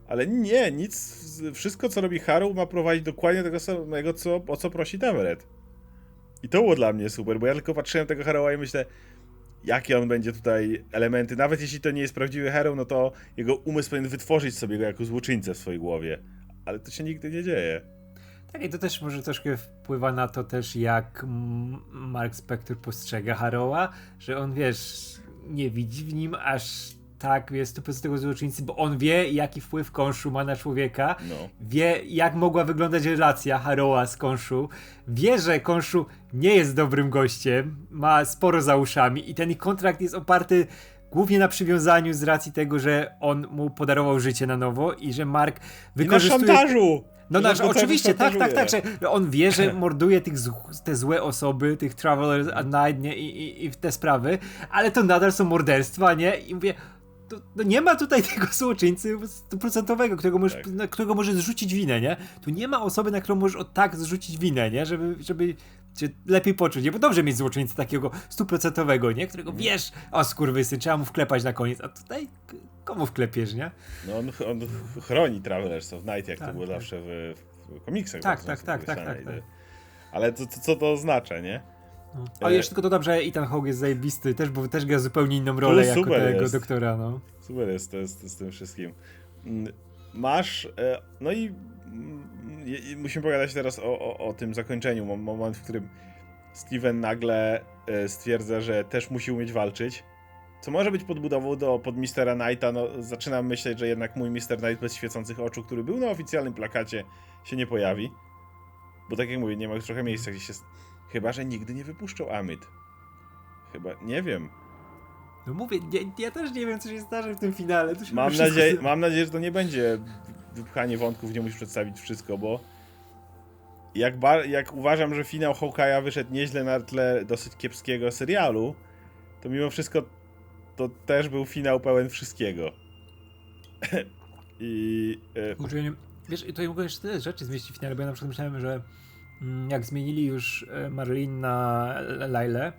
Ale nie, nic. Wszystko, co robi Harrow, ma prowadzić dokładnie tego samego, co, o co prosi Taveret. I to było dla mnie super, bo ja tylko patrzyłem tego Harrowa i myślę, jakie on będzie tutaj elementy. Nawet jeśli to nie jest prawdziwy Harrow, no to jego umysł powinien wytworzyć sobie go jako złoczyńcę w swojej głowie. Ale to się nigdy nie dzieje. Tak, i to też może troszkę wpływa na to też, jak Mark Spector postrzega Harrowa, że on, wiesz, nie widzi w nim aż tak, jest stuprocentowo złoczyńcy, bo on wie, jaki wpływ Konszu ma na człowieka, No. wie, jak mogła wyglądać relacja Harrowa z Konszu, wie, że Konszu nie jest dobrym gościem, ma sporo za uszami i ten kontrakt jest oparty głównie na przywiązaniu z racji tego, że on mu podarował życie na nowo i że Mark I na wykorzystuje... szantażu! No, no cały oczywiście, tak, tak, tak, że on wie, że morduje tych te złe osoby, tych travelers at night, nie, i, i, i te sprawy, ale to nadal są morderstwa, nie, i mówię, to, no nie ma tutaj tego złoczyńcy stuprocentowego, którego możesz, Tak. na którego możesz zrzucić winę, nie, tu nie ma osoby, na którą możesz od tak zrzucić winę, nie, żeby, żeby cię lepiej poczuć, nie, bo dobrze mieć złoczyńcę takiego stuprocentowego, nie, którego wiesz, o skurwysy, trzeba mu wklepać na koniec, a tutaj komu wklepiesz, nie? No on, on chroni Travelers of Night, jak to Tak, było tak. zawsze w, w komiksach. Tak, tak, tak, tak, tak, tak. Ale to, to, co to oznacza, nie? No. A E, jeszcze tylko dodam, że Ethan Hawke jest zajebisty, też, bo też gra zupełnie inną rolę jako tego jest. doktora, no. Super jest to jest z tym wszystkim. Mm, Masz, e, no mm, i musimy pogadać teraz o, o, o tym zakończeniu. Mom- Moment, w którym Steven nagle e, stwierdza, że też musi umieć walczyć. Co może być podbudową do pod Mistera Knighta. No, zaczynam myśleć, że jednak mój Mister Knight bez świecących oczu, który był na oficjalnym plakacie, się nie pojawi. Bo tak jak mówię, nie ma już trochę miejsca, gdzie się. Chyba, że nigdy nie wypuszczą Amit. Chyba, nie wiem. No mówię, ja, ja też nie wiem, co się zdarzy w tym finale. Mam nadzieję, z- mam nadzieję, że to nie będzie wypchanie wątków, gdzie musisz przedstawić wszystko, bo jak, jak uważam, że finał Hawkeye'a wyszedł nieźle na tle dosyć kiepskiego serialu, to mimo wszystko to też był finał pełen wszystkiego. I e, Kurczę, ja nie- Wiesz, tutaj mogę jeszcze tyle rzeczy zmieścić w finale, bo ja na przykład myślałem, że mm, jak zmienili już e, Marlene na Lailę,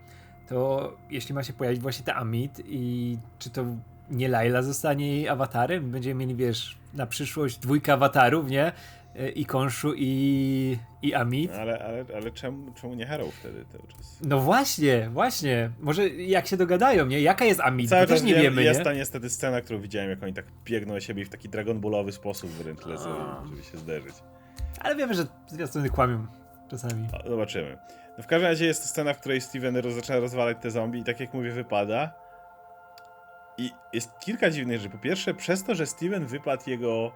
to jeśli ma się pojawić właśnie ta Amit i czy to nie Laila zostanie jej awatarem, będziemy mieli, wiesz, na przyszłość dwójkę awatarów, nie? E, I Konshu i, i Amit. ale, ale, ale czemu, czemu nie Harrow wtedy cały czas? No właśnie, właśnie. Może jak się dogadają, nie? Jaka jest Amit? Cały też nie wiem, wiemy, jest nie? ta niestety scena, którą widziałem, jak oni tak biegną na siebie w taki Dragon Ballowy sposób wręcz lecą, żeby się zderzyć. Ale wiemy, że zwiastuny kłamią czasami. O, Zobaczymy. No w każdym razie jest to scena, w której Steven zaczyna rozwalać te zombie i tak jak mówię, wypada. I jest kilka dziwnych rzeczy. Po pierwsze, przez to, że Steven wypadł, jego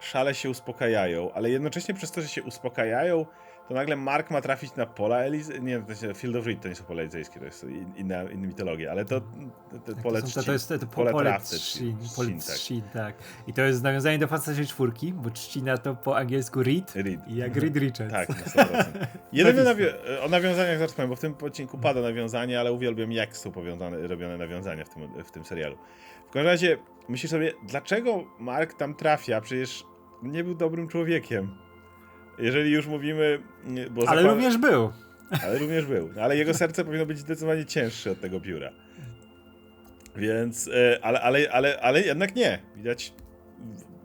szale się uspokajają, ale jednocześnie przez to, że się uspokajają, to nagle Mark ma trafić na pola Elizy... Nie, to jest Field of Reed to nie są pola elizejskie, to jest in- inna, inna mitologia, ale to, to, to Tak, pole to, są, to, trzcin. to jest to, to pole pole trawce, trzcin, trzcin, pole tak. trzcin, tak. I to jest nawiązanie do Fantasy czwórki, bo trzcina to po angielsku reed Reed. i jak Reed Richards. Tak, na 100%. Jedyne Tak nawi- o nawiązaniach zaraz powiem, bo w tym odcinku pada nawiązanie, ale uwielbiam jak są powiązane, robione nawiązania w tym, w tym serialu. W każdym razie myślisz sobie, dlaczego Mark tam trafia? Przecież nie był dobrym człowiekiem. Jeżeli już mówimy... Bo Ale zakład- również był. ale również był. Ale jego serce powinno być zdecydowanie cięższe od tego pióra. Więc, e, ale, ale, ale, ale jednak nie. Widać,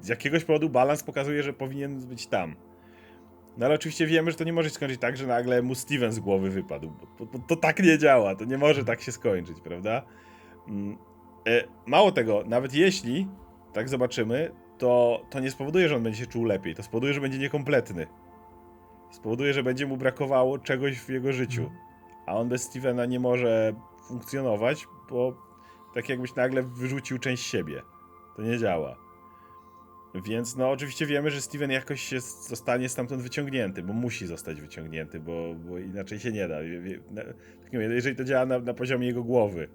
z jakiegoś powodu balans pokazuje, że powinien być tam. No ale oczywiście wiemy, że to nie może się skończyć tak, że nagle mu Steven z głowy wypadł. Bo, bo, bo to tak nie działa, to nie może tak się skończyć, prawda? Mm, e, mało tego, nawet jeśli tak zobaczymy, to, to nie spowoduje, że on będzie się czuł lepiej. To spowoduje, że będzie niekompletny. Spowoduje, że będzie mu brakowało czegoś w jego życiu. A on bez Stevena nie może funkcjonować, bo tak jakbyś nagle wyrzucił część siebie. To nie działa. Więc no oczywiście wiemy, że Steven jakoś się zostanie stamtąd wyciągnięty, bo musi zostać wyciągnięty, bo, bo inaczej się nie da. Tak Jeżeli to działa na, na poziomie jego głowy.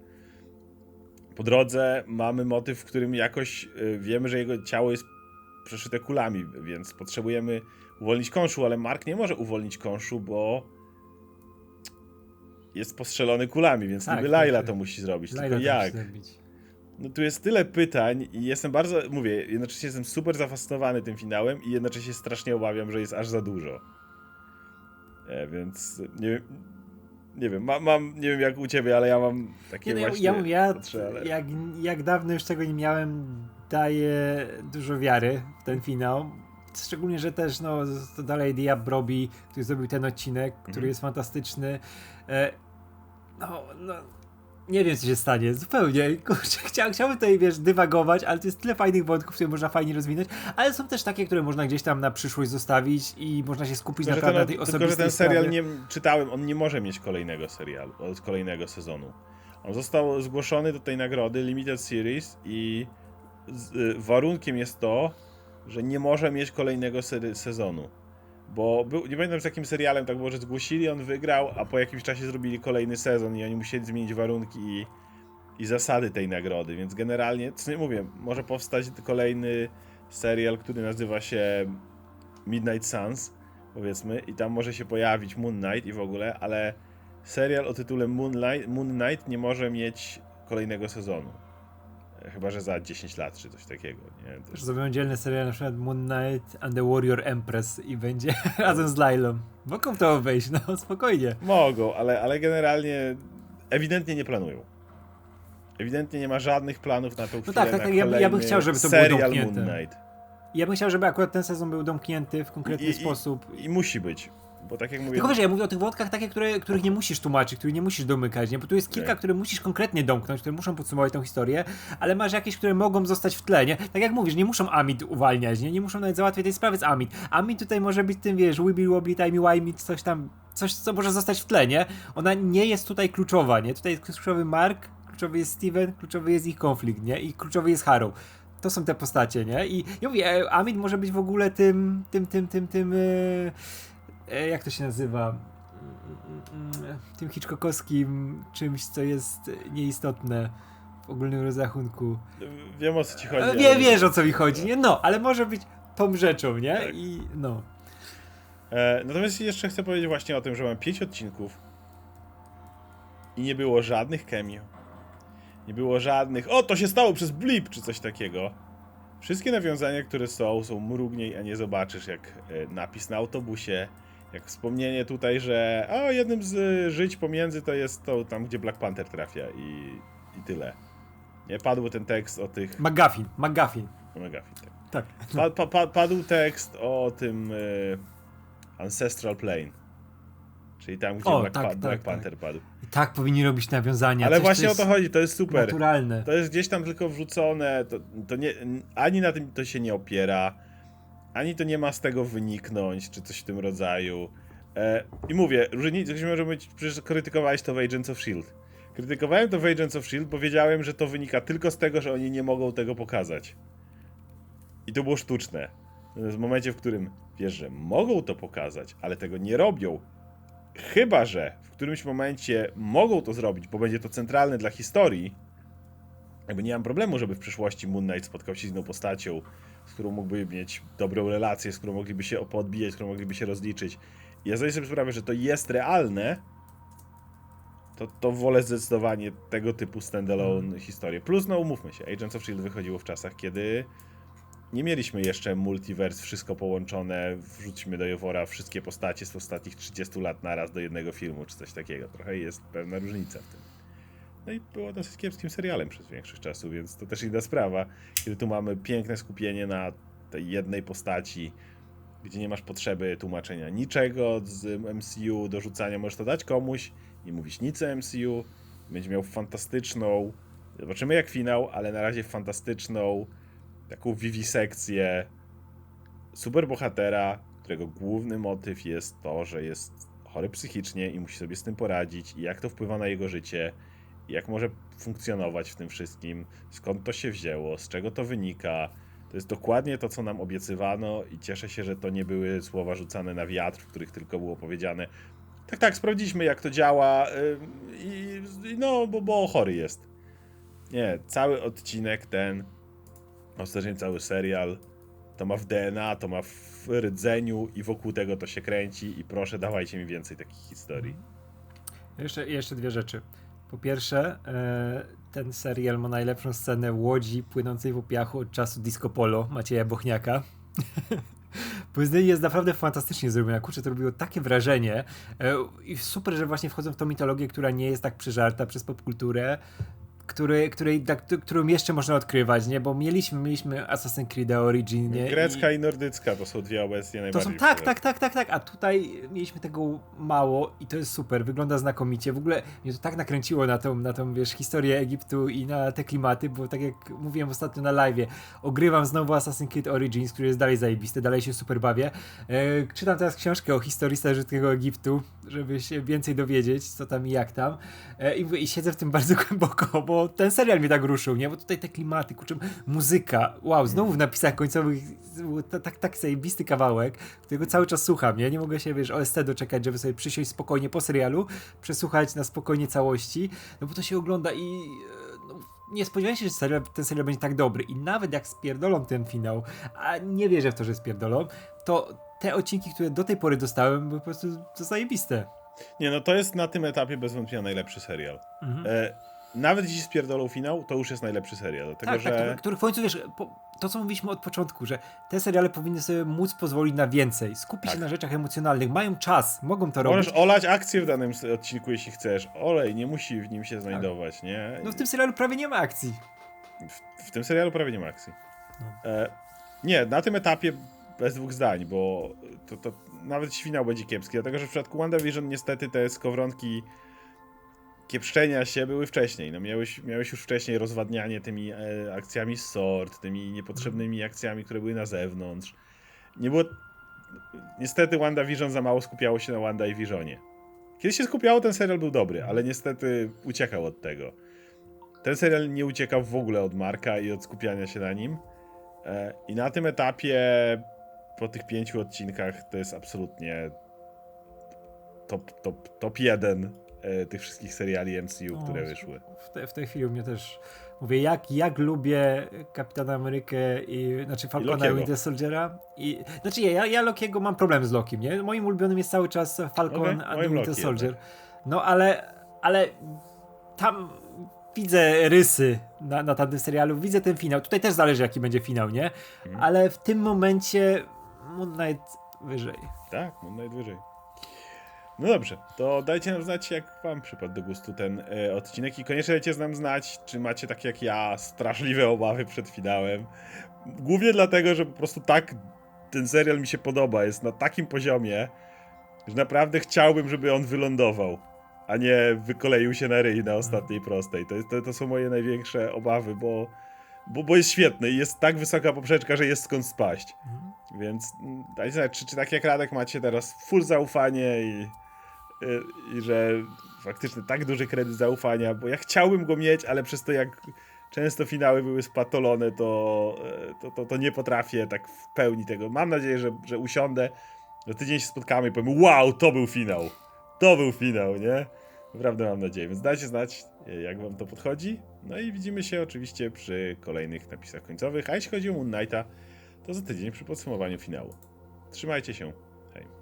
Po drodze mamy motyw, w którym jakoś y, wiemy, że jego ciało jest przeszyte kulami, więc potrzebujemy uwolnić kąszu, ale Mark nie może uwolnić kąszu, bo jest postrzelony kulami, więc Tak, niby tak, Laila tak. to musi zrobić. Laila Tylko jak? zrobić. No tu jest tyle pytań i jestem bardzo, mówię, jednocześnie jestem super zafascynowany tym finałem i jednocześnie strasznie obawiam, że jest aż za dużo. E, więc nie wiem, nie wiem, mam, mam, nie wiem jak u ciebie, ale ja mam takie Nie, no, ja, właśnie... ja, ja patrzę, ale- jak, jak dawno już tego nie miałem, daję dużo wiary w ten finał. Szczególnie, że też no, to dalej Diab robi, który zrobił ten odcinek, który Mhm. jest fantastyczny. E, no, no, nie wiem co się stanie, zupełnie. Kurczę, chcia, chciałbym tutaj, wiesz, dywagować, ale to jest tyle fajnych wątków, które można fajnie rozwinąć, ale są też takie, które można gdzieś tam na przyszłość zostawić i można się skupić Tylko, naprawdę na ten, tej tylko, że osobistej ten serial sprawie. nie czytałem, on nie może mieć kolejnego serialu, od kolejnego sezonu. On został zgłoszony do tej nagrody Limited Series i z, y, warunkiem jest to, że nie może mieć kolejnego sezonu. Bo był, nie pamiętam z jakim serialem tak było, że zgłosili, on wygrał, a po jakimś czasie zrobili kolejny sezon i oni musieli zmienić warunki i, i zasady tej nagrody, więc generalnie, co nie mówię, może powstać kolejny serial, który nazywa się Midnight Suns, powiedzmy, i tam może się pojawić Moon Knight i w ogóle, ale serial o tytule Moonlight, Moon Knight nie może mieć kolejnego sezonu. Chyba, że za 10 lat, czy coś takiego. Nie? To zrobią dzielny serial na przykład Moon Knight and the Warrior Empress i będzie razem z Lailą. Mogą to wejść, no spokojnie. Mogą, ale, ale generalnie ewidentnie nie planują. Ewidentnie nie ma żadnych planów na tą chwilę tak, tak, tak, ja- ja bym chciał, żeby to było serial domknięte. Moon Knight. Ja bym chciał, żeby akurat ten sezon był domknięty w konkretny I- i- sposób. I musi być, bo tak jak mówię... Tylko wiesz, ja mówię o tych wątkach takie, które, których nie musisz tłumaczyć, których nie musisz domykać, nie? Bo tu jest kilka, Tak. które musisz konkretnie domknąć, które muszą podsumować tą historię, ale masz jakieś, które mogą zostać w tle, nie? Tak jak mówisz, nie muszą Amit uwalniać, nie? Nie muszą nawet załatwiać tej sprawy z Amit. Amit tutaj może być tym, wiesz, Wibby Wobbly Timey Wimey, coś tam, coś, co może zostać w tle, nie? Ona nie jest tutaj kluczowa, nie? Tutaj jest kluczowy Mark, kluczowy jest Steven, kluczowy jest ich konflikt, nie? I kluczowy jest Harrow. To są te postacie, nie? I ja mówię, e, Amit może być w ogóle tym, tym, tym, tym, tym, e, jak to się nazywa? Tym Hitchcockowskim czymś, co jest nieistotne w ogólnym rozrachunku. Wiem o co ci chodzi. E, Wie, wiesz o co mi chodzi, nie? No, ale może być tą rzeczą, nie? Tak. I no. E, natomiast jeszcze chcę powiedzieć właśnie o tym, że mam 5 odcinków i nie było żadnych cameo. Nie było żadnych. O, to się stało przez blip czy coś takiego. Wszystkie nawiązania, które są, są mrugniej, a nie zobaczysz, jak e, napis na autobusie, jak wspomnienie tutaj, że o, jednym z e, żyć pomiędzy to jest to tam, gdzie Black Panther trafia i, i tyle. Nie padł ten tekst o tych. McGuffin, McGuffin. McGuffin, tak. Tak. Pa, pa, pa, padł tekst o tym e, Ancestral Plane. Czyli tam, gdzie O, Black, tak, Pa- tak, Black tak. Panther padł. I tak powinni robić nawiązania. Ale coś, właśnie o to chodzi, to jest super. Naturalne. To jest gdzieś tam tylko wrzucone, to, to nie, ani na tym to się nie opiera, ani to nie ma z tego wyniknąć, czy coś w tym rodzaju. E, I mówię, różnicy, może być, przecież krytykowałeś to w Agents of S.H.I.E.L.D. Krytykowałem to w Agents of S.H.I.E.L.D., bo wiedziałem, że to wynika tylko z tego, że oni nie mogą tego pokazać. I to było sztuczne. W momencie, w którym wiesz, że mogą to pokazać, ale tego nie robią, chyba że w którymś momencie mogą to zrobić, bo będzie to centralne dla historii, jakby nie mam problemu, żeby w przyszłości Moon Knight spotkał się z inną postacią, z którą mógłby mieć dobrą relację, z którą mogliby się podbijać, z którą mogliby się rozliczyć. I ja zdaję sobie sprawę, że to jest realne, to, to wolę zdecydowanie tego typu standalone historie. Plus, no umówmy się, Agents of S.H.I.E.L.D. wychodziło w czasach, kiedy nie mieliśmy jeszcze multiverse, wszystko połączone, wrzućmy do Jowora wszystkie postacie z ostatnich 30 lat naraz do jednego filmu, czy coś takiego. Trochę jest pewna różnica w tym. No i było dosyć kiepskim serialem przez większość czasu, więc to też inna sprawa, kiedy tu mamy piękne skupienie na tej jednej postaci, gdzie nie masz potrzeby tłumaczenia niczego z MCU, dorzucania, możesz to dać komuś, nie mówić nic o MCU, będzie miał fantastyczną, zobaczymy jak finał, ale na razie fantastyczną taką wiwisekcję superbohatera, którego główny motyw jest to, że jest chory psychicznie i musi sobie z tym poradzić i jak to wpływa na jego życie. i jak może funkcjonować w tym wszystkim, skąd to się wzięło, z czego to wynika. To jest dokładnie to, co nam obiecywano i cieszę się, że to nie były słowa rzucane na wiatr, w których tylko było powiedziane tak, tak, sprawdziliśmy jak to działa i, i no, bo, bo chory jest. Nie, cały odcinek ten, ostatecznie cały serial, to ma w DNA, to ma w rdzeniu i wokół tego to się kręci i proszę dawajcie mi więcej takich historii. Jeszcze, jeszcze dwie rzeczy. Po pierwsze, e, ten serial ma najlepszą scenę łodzi płynącej po piachu od czasu Disco Polo Macieja Bochniaka. Pojedynek jest naprawdę fantastycznie zrobiona. Kurczę, to robiło takie wrażenie. E, I super, że właśnie wchodzą w tą mitologię, która nie jest tak przeżarta przez popkulturę, który, której, tak, którą jeszcze można odkrywać, nie? Bo mieliśmy, mieliśmy Assassin's Creed Origin, nie? Grecka I... i nordycka to są dwie obecnie To najbardziej są tak, tak, tak, tak, tak, a tutaj mieliśmy tego mało i to jest super, wygląda znakomicie. W ogóle mnie to tak nakręciło na tą, na tą wiesz, historię Egiptu i na te klimaty, bo tak jak mówiłem ostatnio na live, ogrywam znowu Assassin's Creed Origins, który jest dalej zajebisty, dalej się super bawię. E, czytam teraz książkę o historii starożytnego Egiptu, żeby się więcej dowiedzieć, co tam i jak tam. E, i, I siedzę w tym bardzo głęboko, bo ten serial mnie tak ruszył, nie? Bo tutaj te klimaty, kurczę, muzyka, wow, znowu w napisach końcowych tak, tak zajebisty kawałek, którego cały czas słucham, nie? Nie mogę się, wiesz, OST doczekać, żeby sobie przysiąść spokojnie po serialu, przesłuchać na spokojnie całości, no bo to się ogląda i e, no, nie spodziewałem się, że serial, ten serial będzie tak dobry i nawet jak spierdolą ten finał, a nie wierzę w to, że spierdolą, to te odcinki, które do tej pory dostałem, były po prostu to zajebiste. Nie, no to jest na tym etapie bez wątpienia najlepszy serial. Mhm. E, nawet jeśli spierdolą finał, to już jest najlepszy serial, dlatego Tak, że... tak, który, który w końcu, wiesz, po, to co mówiliśmy od początku, że te seriale powinny sobie móc pozwolić na więcej, skupić się Tak. na rzeczach emocjonalnych, mają czas, mogą to robić. Możesz olać akcję w danym odcinku, jeśli chcesz. Olej, nie musi w nim się znajdować, nie? No w tym serialu prawie nie ma akcji. w, w tym serialu prawie nie ma akcji. No. E, Nie, na tym etapie bez dwóch zdań, bo to, to nawet finał będzie kiepski, dlatego że w przypadku WandaVision niestety te skowronki kiepszczenia się były wcześniej. No miałeś, miałeś już wcześniej rozwadnianie tymi e, akcjami z sort, tymi niepotrzebnymi akcjami, które były na zewnątrz. Nie było... Niestety WandaVision za mało skupiało się na Wanda i Visionie. Kiedy się skupiało, ten serial był dobry, ale niestety uciekał od tego. Ten serial nie uciekał w ogóle od Marka i od skupiania się na nim. E, I na tym etapie, po tych pięciu odcinkach, to jest absolutnie top, top, top jeden tych wszystkich seriali MCU, No, które wyszły. W, te, w tej chwili u mnie też mówię, jak, jak lubię Kapitana Amerykę i znaczy Falcona i. Winter Soldiera. I, znaczy ja, ja Lokiego mam problem z Lokim, nie? Moim ulubionym jest cały czas Falcon Okej, and Winter Soldier. No ale, ale tam widzę rysy na, na tamtym serialu, widzę ten finał. Tutaj też zależy jaki będzie finał, nie? Mhm. Ale w tym momencie Moon Knight wyżej. Tak, mam najwyżej. No dobrze, to dajcie nam znać, jak wam przypadł do gustu ten e, odcinek i koniecznie dajcie nam znać, czy macie tak jak ja straszliwe obawy przed finałem. Głównie dlatego, że po prostu tak ten serial mi się podoba, jest na takim poziomie, że naprawdę chciałbym, żeby on wylądował, a nie wykoleił się na ryj na ostatniej prostej. To, jest, to, to są moje największe obawy, bo, bo, bo jest świetny i jest tak wysoka poprzeczka, że jest skąd spaść. Więc mm, dajcie znać, czy, czy tak jak Radek macie teraz full zaufanie i, i, że faktycznie tak duży kredyt zaufania, bo ja chciałbym go mieć, ale przez to jak często finały były spatolone, to, e, to, to, to nie potrafię tak w pełni tego. Mam nadzieję, że, że usiądę, za tydzień się spotkamy i powiem wow, to był finał. To był finał, nie? Naprawdę mam nadzieję, więc dajcie znać, e, jak wam to podchodzi. No i widzimy się oczywiście przy kolejnych napisach końcowych. A jeśli chodzi o Moon Knighta, to za tydzień przy podsumowaniu finału. Trzymajcie się. Hej.